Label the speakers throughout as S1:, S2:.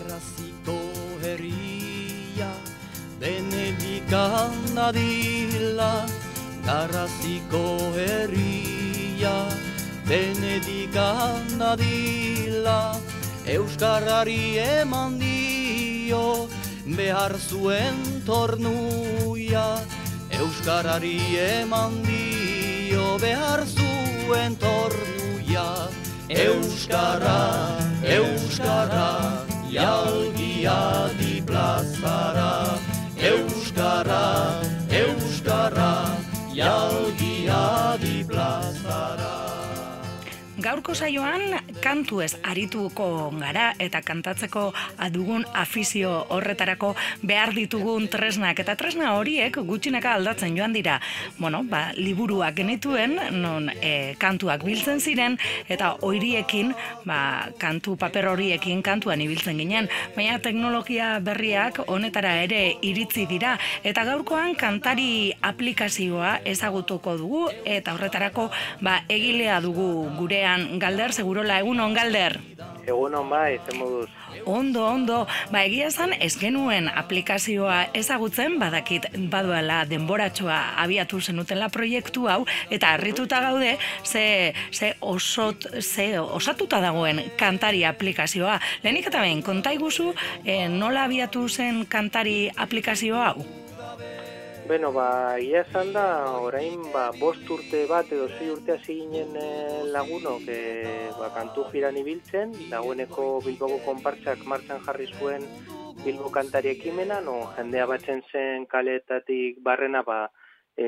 S1: Garraziko herria Benedikan adila Garraziko herria Benedikan adila Euskarrari eman dio Behar zuen tornuia. Euskarari eman dio Behar zuen tornuia. Euskara, Euskara, jalgia di plazara. Euskara, Euskara, jalgia di plazara.
S2: Gaurko saioan kantu ez arituko gara eta kantatzeko adugun afizio horretarako behar ditugun tresnak eta tresna horiek gutxinaka aldatzen joan dira. Bueno, ba, liburuak genituen non e, kantuak biltzen ziren eta oiriekin ba, kantu paper horiekin kantuan ibiltzen ginen. Baina teknologia berriak honetara ere iritzi dira eta gaurkoan kantari aplikazioa ezagutuko dugu eta horretarako ba, egilea dugu gurean Galder, segurola, egun on, Galder?
S3: Egun on, bai, zen moduz.
S2: Ondo, ondo, ba egia esan ez genuen aplikazioa ezagutzen, badakit baduela denboratxoa abiatu zenutela proiektu hau, eta harrituta gaude, ze, ze, osot, ze osatuta dagoen kantari aplikazioa. Lehenik eta behin, konta iguzu, eh, nola abiatu zen kantari aplikazioa hau?
S3: Beno, ba, ia esan da, orain, ba, bost urte bat edo zi urte hasi ginen eh, lagunok e, ba, kantu jiran ibiltzen, dagoeneko Bilboko konpartsak martxan jarri zuen Bilbo kantari ekimena, no, jendea batzen zen kaletatik barrena ba, e,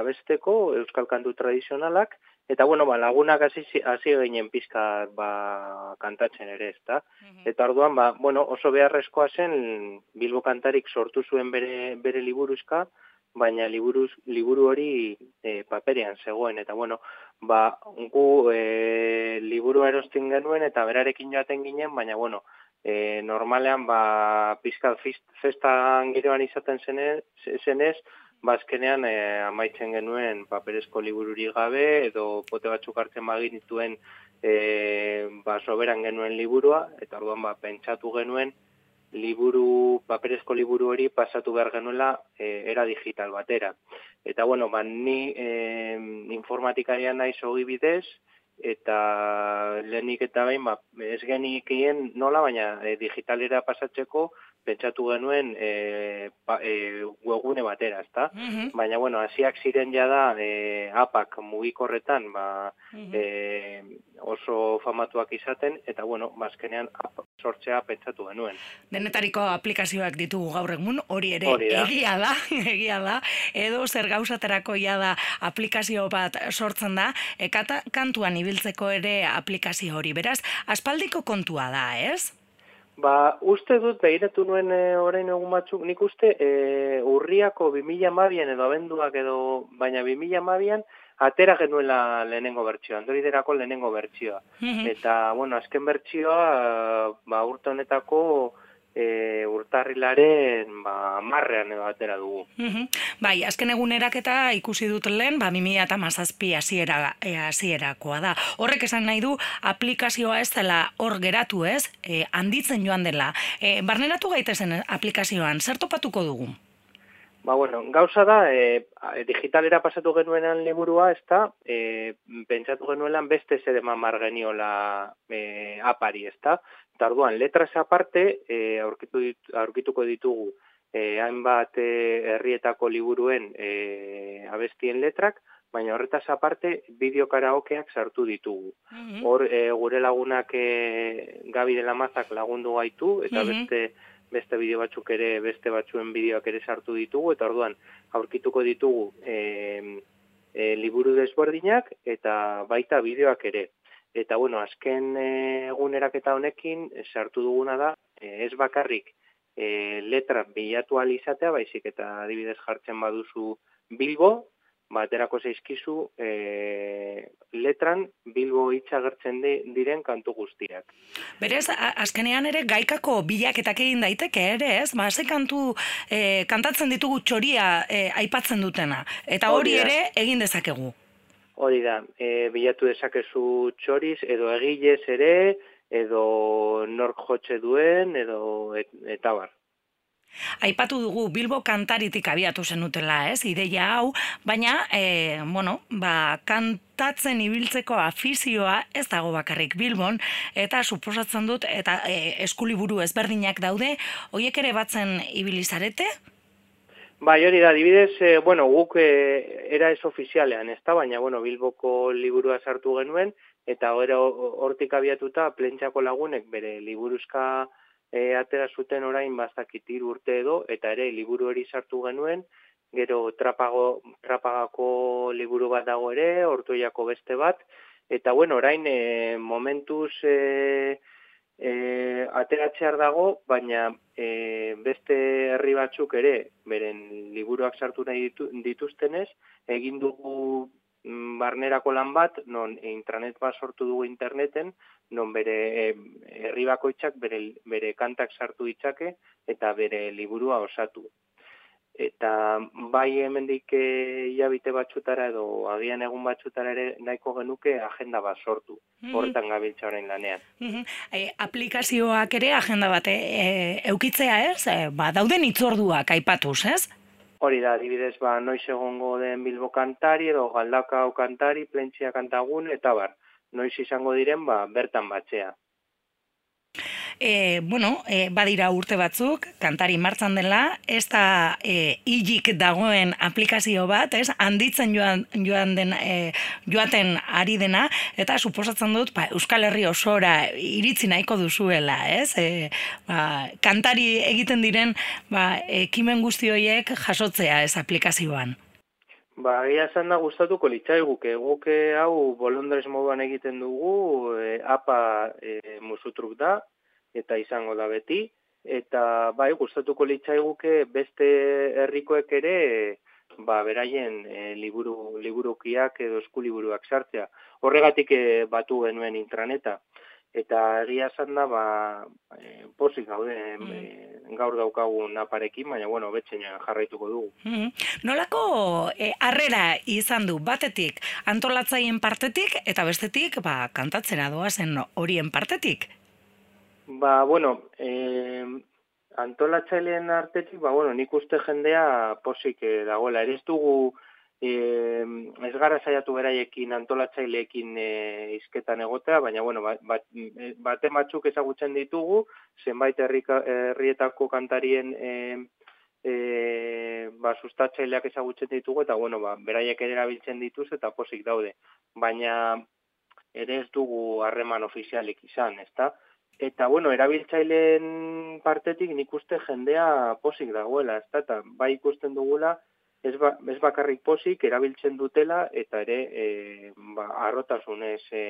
S3: abesteko, euskal kantu tradizionalak, eta bueno, ba, lagunak hasi hasi ginen pizka ba, kantatzen ere, ezta? Mhm. Eta orduan, ba, bueno, oso beharrezkoa zen Bilbo kantarik sortu zuen bere, bere liburuzka, baina liburuz, liburu hori e, paperean zegoen, eta bueno, ba, gu e, liburu erostin genuen, eta berarekin joaten ginen, baina bueno, e, normalean, ba, pizkal festan giroan izaten zenez, zenez bazkenean ba, e, amaitzen genuen paperezko libururi gabe, edo pote batzuk hartzen bagin dituen e, ba, soberan genuen liburua, eta orduan, ba, pentsatu genuen, liburu, paperezko liburu hori pasatu behar genuela e, era digital batera. Eta bueno, ba, ni e, informatikarian naiz hogi bidez, eta lehenik eta bain, ba, ez genikien nola, baina e, digitalera pasatzeko, pentsatu genuen e, pa, e, webgune batera, ezta? Mm Baina, bueno, hasiak ziren jada e, apak mugikorretan, ba, e, oso famatuak izaten, eta, bueno, bazkenean sortzea pentsatu genuen.
S2: Denetariko aplikazioak ditugu gaur egun, hori ere egia da, egia da, edo zer gauzaterako ia da aplikazio bat sortzen da, ekata kantuan ibiltzeko ere aplikazio hori, beraz, aspaldiko kontua da, ez?
S3: Ba, uste dut, behiratu nuen e, orain egun batzuk, nik uste e, urriako 2000 mabian edo abenduak edo, baina 2000 mabian, atera genuela lehenengo bertsioa, andoriderako lehenengo bertsioa. Eta, bueno, azken bertsioa, ba, urte honetako, e, urtarrilaren ba, marrean edo atera dugu.
S2: Bai, azken egunerak eta ikusi dut lehen, ba, mimia eta mazazpi hasiera e, da. Horrek esan nahi du, aplikazioa ez dela hor geratu ez, e, handitzen joan dela. E, barneratu gaitezen aplikazioan, zer topatuko dugu?
S3: Ba, bueno, gauza da, e, digitalera pasatu genuenan liburua, ez da, e, pentsatu genuelan beste zer eman margeniola e, apari, ez da, Eta orduan, letras aparte, e, aurkitu dit, aurkituko ditugu e, hainbat e, herrietako liburuen e, abestien letrak, baina horretaz aparte bideo karaokeak sartu ditugu. Mhm. Hor e, gure lagunak e, Gabi de la Mazak lagundu gaitu eta mhm. beste beste bideo batzuk ere beste batzuen bideoak ere sartu ditugu eta orduan aurkituko ditugu e, e, liburu desbordinak eta baita bideoak ere. Eta bueno, azken eh, eguneraketa honekin eh, sartu duguna da eh, ez bakarrik e, letra bilatu alizatea, baizik eta adibidez jartzen baduzu Bilbo, baterako zeizkizu e, letran Bilbo hitza gertzen diren kantu guztiak.
S2: Berez, azkenean ere gaikako bilaketak egin daiteke ere, ez? Ba, ze kantu e, kantatzen ditugu txoria aipatzen dutena. Eta hori ere egin dezakegu.
S3: Hori da, e, bilatu dezakezu txoriz edo egilez ere, edo nork jotxe duen, edo et, eta bar.
S2: Aipatu dugu Bilbo kantaritik abiatu zenutela, ez? Ideia hau, baina e, bueno, ba, kantatzen ibiltzeko afizioa ez dago bakarrik Bilbon eta suposatzen dut eta e, eskuliburu ezberdinak daude, hoiek ere batzen ibilizarete?
S3: Bai, hori da, dibidez, e, bueno, guk e, era ez ofizialean, ez da, baina, bueno, Bilboko liburua sartu genuen, eta hortik abiatuta plentxako lagunek bere liburuzka e, atera zuten orain bazakit urte edo, eta ere liburu hori sartu genuen, gero trapago, trapagako liburu bat dago ere, ortoiako beste bat, eta bueno, orain e, momentuz e, e, ateratzear dago, baina beste herri batzuk ere, beren liburuak sartu nahi ditu, dituztenez, egin dugu mm, barnerako lan bat, non intranet bat sortu dugu interneten, non bere herri bakoitzak bere, bere kantak sartu ditzake eta bere liburua osatu. Eta bai hemendik eh, hilabite batzutara edo agian egun batzutara ere nahiko genuke agenda bat sortu. Mm Hortan gabiltza orain lanean.
S2: Mm aplikazioak ere agenda bat e, eukitzea ez? E, ba, dauden itzorduak aipatuz, ez?
S3: Hori da, adibidez, ba, noiz egongo den Bilbo kantari edo Galdakao kantari, Plentzia kantagun, eta bar noiz izango diren ba, bertan batzea.
S2: E, bueno, e, badira urte batzuk, kantari martzan dela, ez da e, hilik dagoen aplikazio bat, ez, handitzen joan, joan den, e, joaten ari dena, eta suposatzen dut, ba, Euskal Herri osora iritzi nahiko duzuela, ez, e, ba, kantari egiten diren, ba, ekimen guzti horiek jasotzea ez aplikazioan.
S3: Ba, egia esan da gustatuko litzaiguke, guke hau bolondrez moduan egiten dugu, e, apa e, musutruk da, eta izango da beti, eta bai gustatuko litzaiguke beste herrikoek ere, ba, beraien e, liburu, liburukiak edo eskuliburuak sartzea. Horregatik e, batu genuen intraneta eta egia esan da ba e, posik gaude mm. e, gaur daukagun aparekin baina bueno betxeina jarraituko dugu.
S2: Mm. Nolako e, harrera izan du batetik antolatzaien partetik eta bestetik ba kantatzera doa zen horien partetik.
S3: Ba bueno, eh antolatzaileen artetik ba bueno, nik uste jendea posik e, dagoela. Ere ez dugu e, ez gara saiatu beraiekin antolatzaileekin e, izketan egotea, baina bueno, bat, bat, bate batzuk ezagutzen ditugu, zenbait herrietako kantarien e, e, ba, sustatzaileak ezagutzen ditugu, eta bueno, ba, beraiek ere erabiltzen dituz eta posik daude. Baina ere ez dugu harreman ofizialik izan, ezta? Eta, bueno, erabiltzaileen partetik nik uste jendea posik dagoela, ezta? Eta bai ikusten dugula, ez, ba, ez bakarrik posik erabiltzen dutela eta ere e, ba, arrotasunez e,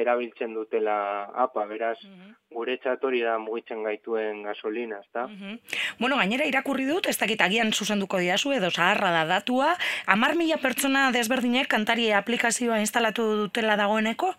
S3: erabiltzen dutela apa, beraz, mm -hmm. gure txatori da mugitzen gaituen gasolina, ezta? Mm
S2: Bueno, gainera irakurri dut, ez dakit agian zuzenduko diazu, edo zaharra da datua, amar mila pertsona desberdinek kantari aplikazioa instalatu dutela dagoeneko?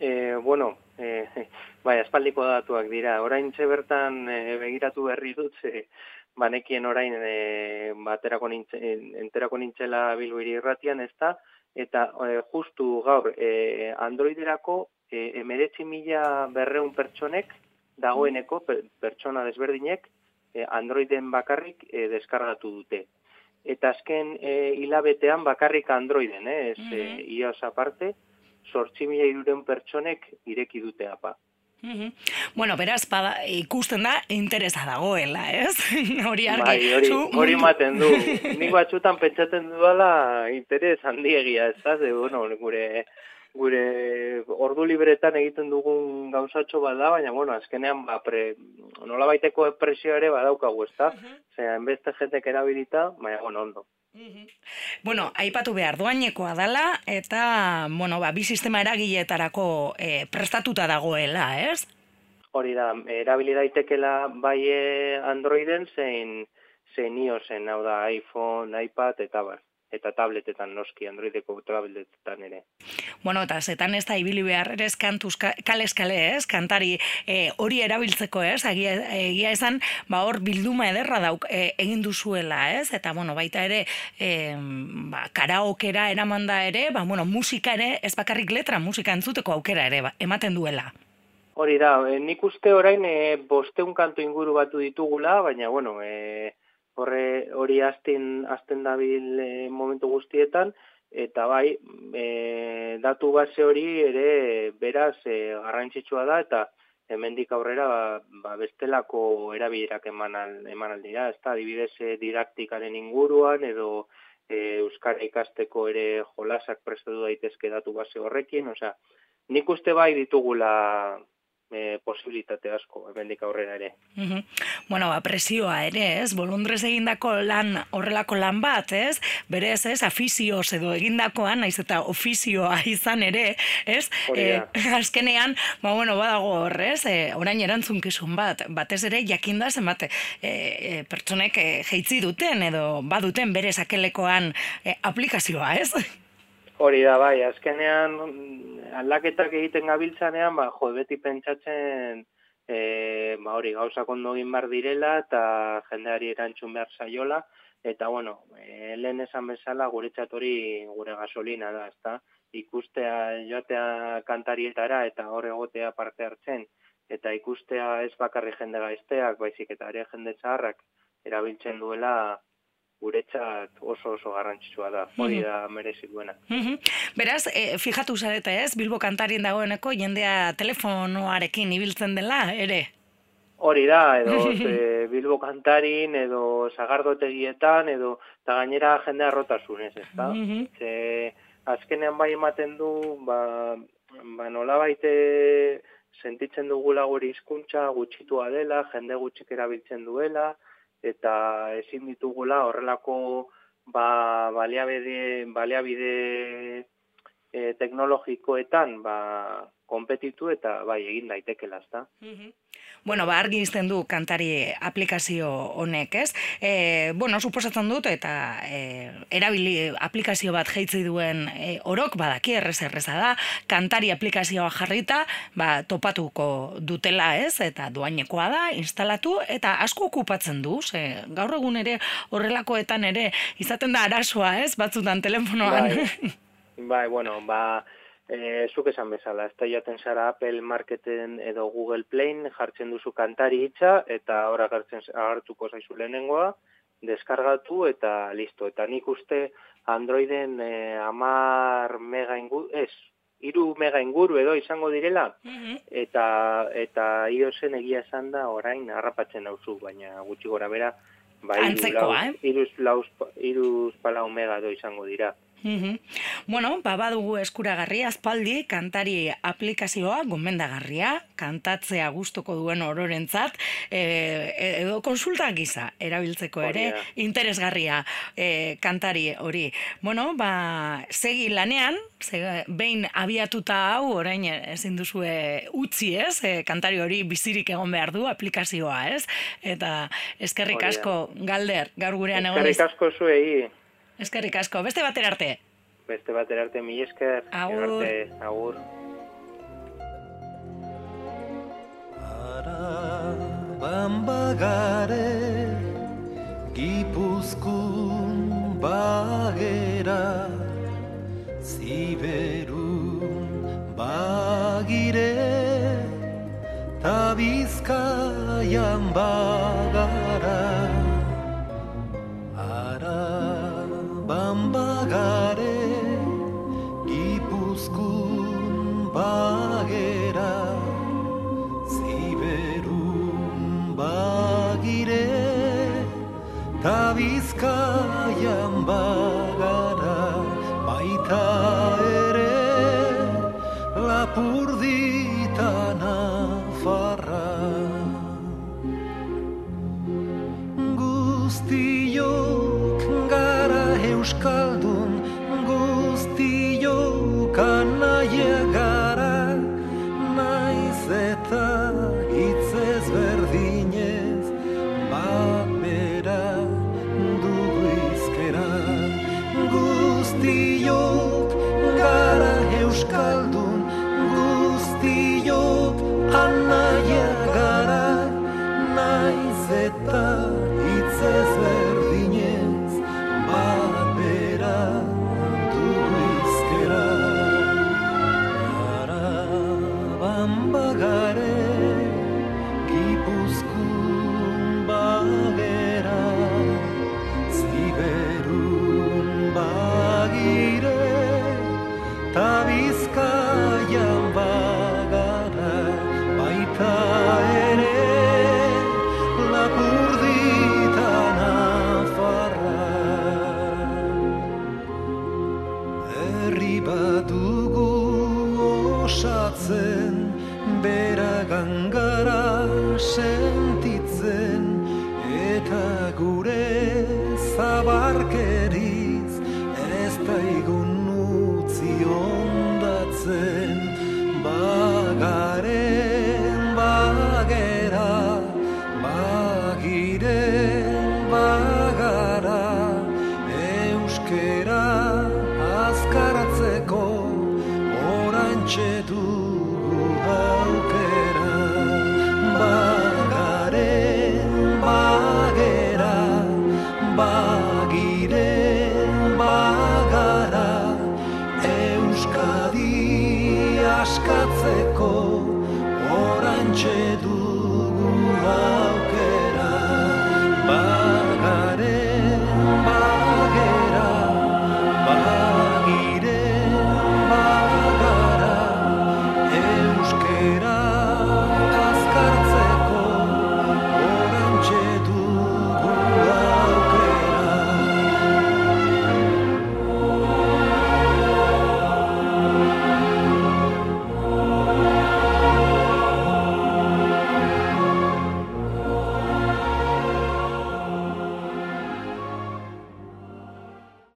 S3: E, bueno, e, bai, espaldiko datuak dira, orain bertan e, begiratu berri dut, ze, banekien orain e, baterako nintzen, enterako nintzela bilbiri irratian, ez da, eta e, justu gaur e, Androiderako e, emeretzi mila berreun pertsonek dagoeneko pertsona desberdinek e, Androiden bakarrik e, deskargatu dute. Eta azken e, hilabetean bakarrik Androiden, eh, ez mm -hmm. iOS aparte, sortzi mila pertsonek ireki dute apa.
S2: Bueno, beraz, bada, ikusten da, interesa dagoela, ez?
S3: hori argi. Bai, hori, hori maten du. Nik batxutan pentsaten duela interes handiegia, ez da? bueno, gure, gure ordu libretan egiten dugun gauzatxo bada, baina, bueno, azkenean, ba, pre, nola baiteko presio ere badaukagu, ez da? Uh -huh. Zera, enbeste jentek erabilita, baina, bueno, ondo.
S2: Bueno, aipatu behar doainekoa dala eta, bueno, ba, bi sistema eragiletarako e, prestatuta dagoela, ez?
S3: Hori da, erabili daitekela bai eh, Androiden zein zein iOSen, hau da iPhone, iPad eta bar eta tabletetan noski, androideko tabletetan ere.
S2: Bueno, eta zetan ez da ibili behar ere kantuz kale ez, kantari e, hori erabiltzeko ez, egia, egia esan, ba hor bilduma ederra dauk e, egin duzuela ez, eta bueno, baita ere e, ba, karaokera eramanda ere, ba bueno, musika ere, ez bakarrik letra, musika entzuteko aukera ere, ba, ematen duela.
S3: Hori da, e, nik uste orain e, bosteun kanto inguru batu ditugula, baina, bueno, e, horre hori azten, azten dabil e, momentu guztietan, eta bai, e, datu base hori ere beraz e, garrantzitsua da, eta hemendik aurrera ba, ba bestelako erabilerak eman, al, eman aldira, ez da, adibidez didaktikaren inguruan, edo e, Euskara ikasteko ere jolasak prestatu daitezke datu base horrekin, osea, nik uste bai ditugula e, posibilitate asko, ebendik aurrera ere.
S2: Mm Bueno, ba, presioa ere, ez? Bolondrez egindako lan, horrelako lan bat, ez? Berez, ez? Afizioz edo egindakoan, naiz eta ofizioa izan ere, ez?
S3: E,
S2: azkenean, ba, bueno, badago horrez, e, orain erantzunkizun bat, batez ere, jakinda zenbat, e, e, pertsonek e, jeitzi duten, edo baduten berez akelekoan e, aplikazioa, ez?
S3: Hori da, bai, azkenean aldaketak egiten gabiltzanean, ba, jo, beti pentsatzen, e, ba, hori, gauzak ondo egin bar direla, eta jendeari erantzun behar saiola, eta, bueno, e, lehen esan bezala, guretzat hori gure gasolina da, ezta? Ikustea joatea kantarietara, eta hor egotea parte hartzen, eta ikustea ez bakarri jende gaizteak, baizik eta ere jende txarrak erabiltzen duela, guretzat oso oso garrantzitsua da, hori da merezi duena.
S2: Beraz, e, fijatu zarete ez, Bilbo kantarien dagoeneko jendea telefonoarekin ibiltzen dela, ere?
S3: Hori da, edo e, Bilbo kantarin, edo zagardotegietan, edo eta gainera jendea rotasunez, ez da? Ze, azkenean bai ematen du, ba, ba nola baite sentitzen dugula guri hizkuntza gutxitua dela, jende gutxik erabiltzen duela, eta ezin ditugula horrelako ba, baliabide, baliabide e, teknologikoetan ba, konpetitu eta bai egin daitekela, ezta? Mm
S2: Bueno, ba, argi izten du kantari aplikazio honek, ez? E, bueno, suposatzen dut, eta e, erabili aplikazio bat jeitzi duen e, orok, badaki errez erreza da, kantari aplikazioa jarrita, ba, topatuko dutela, ez? Eta duainekoa da, instalatu, eta asko okupatzen du, ze, gaur egun ere horrelakoetan ere, izaten da arazoa, ez? Batzutan telefonoan.
S3: Bai, bai bueno, ba, E, zuk esan bezala, ez da jaten zara Apple Marketen edo Google Play jartzen duzu kantari hitza eta ora hartzen agartuko zaizu lehenengoa, deskargatu eta listo. Eta nik uste Androiden e, amar mega inguru, ez, iru mega inguru edo izango direla, mhm. eta, eta iOSen egia esan da orain harrapatzen dauzu, baina gutxi gora bera, bai,
S2: Antzekoa, eh?
S3: iruz, lauz, iruz palau mega edo izango dira.
S2: Mm Bueno, ba, badugu eskuragarri, azpaldi, kantari aplikazioa, gomendagarria, kantatzea gustuko duen ororentzat, e, edo konsulta giza, erabiltzeko ere, interesgarria e, kantari hori. Bueno, ba, segi lanean, ze, behin abiatuta hau, orain ezin duzue utzi ez, e, kantari hori bizirik egon behar du aplikazioa ez, eta eskerrik asko, galder, gaur gurean egon.
S3: Eskerrik asko zuei.
S2: Eskerrik asko, beste batera arte.
S3: Beste batera arte, mi esker.
S2: Agur.
S3: Arte, agur.
S1: Ara bambagare Gipuzkun bagera Ziberun bagire Tabizkaian bagara naiz eta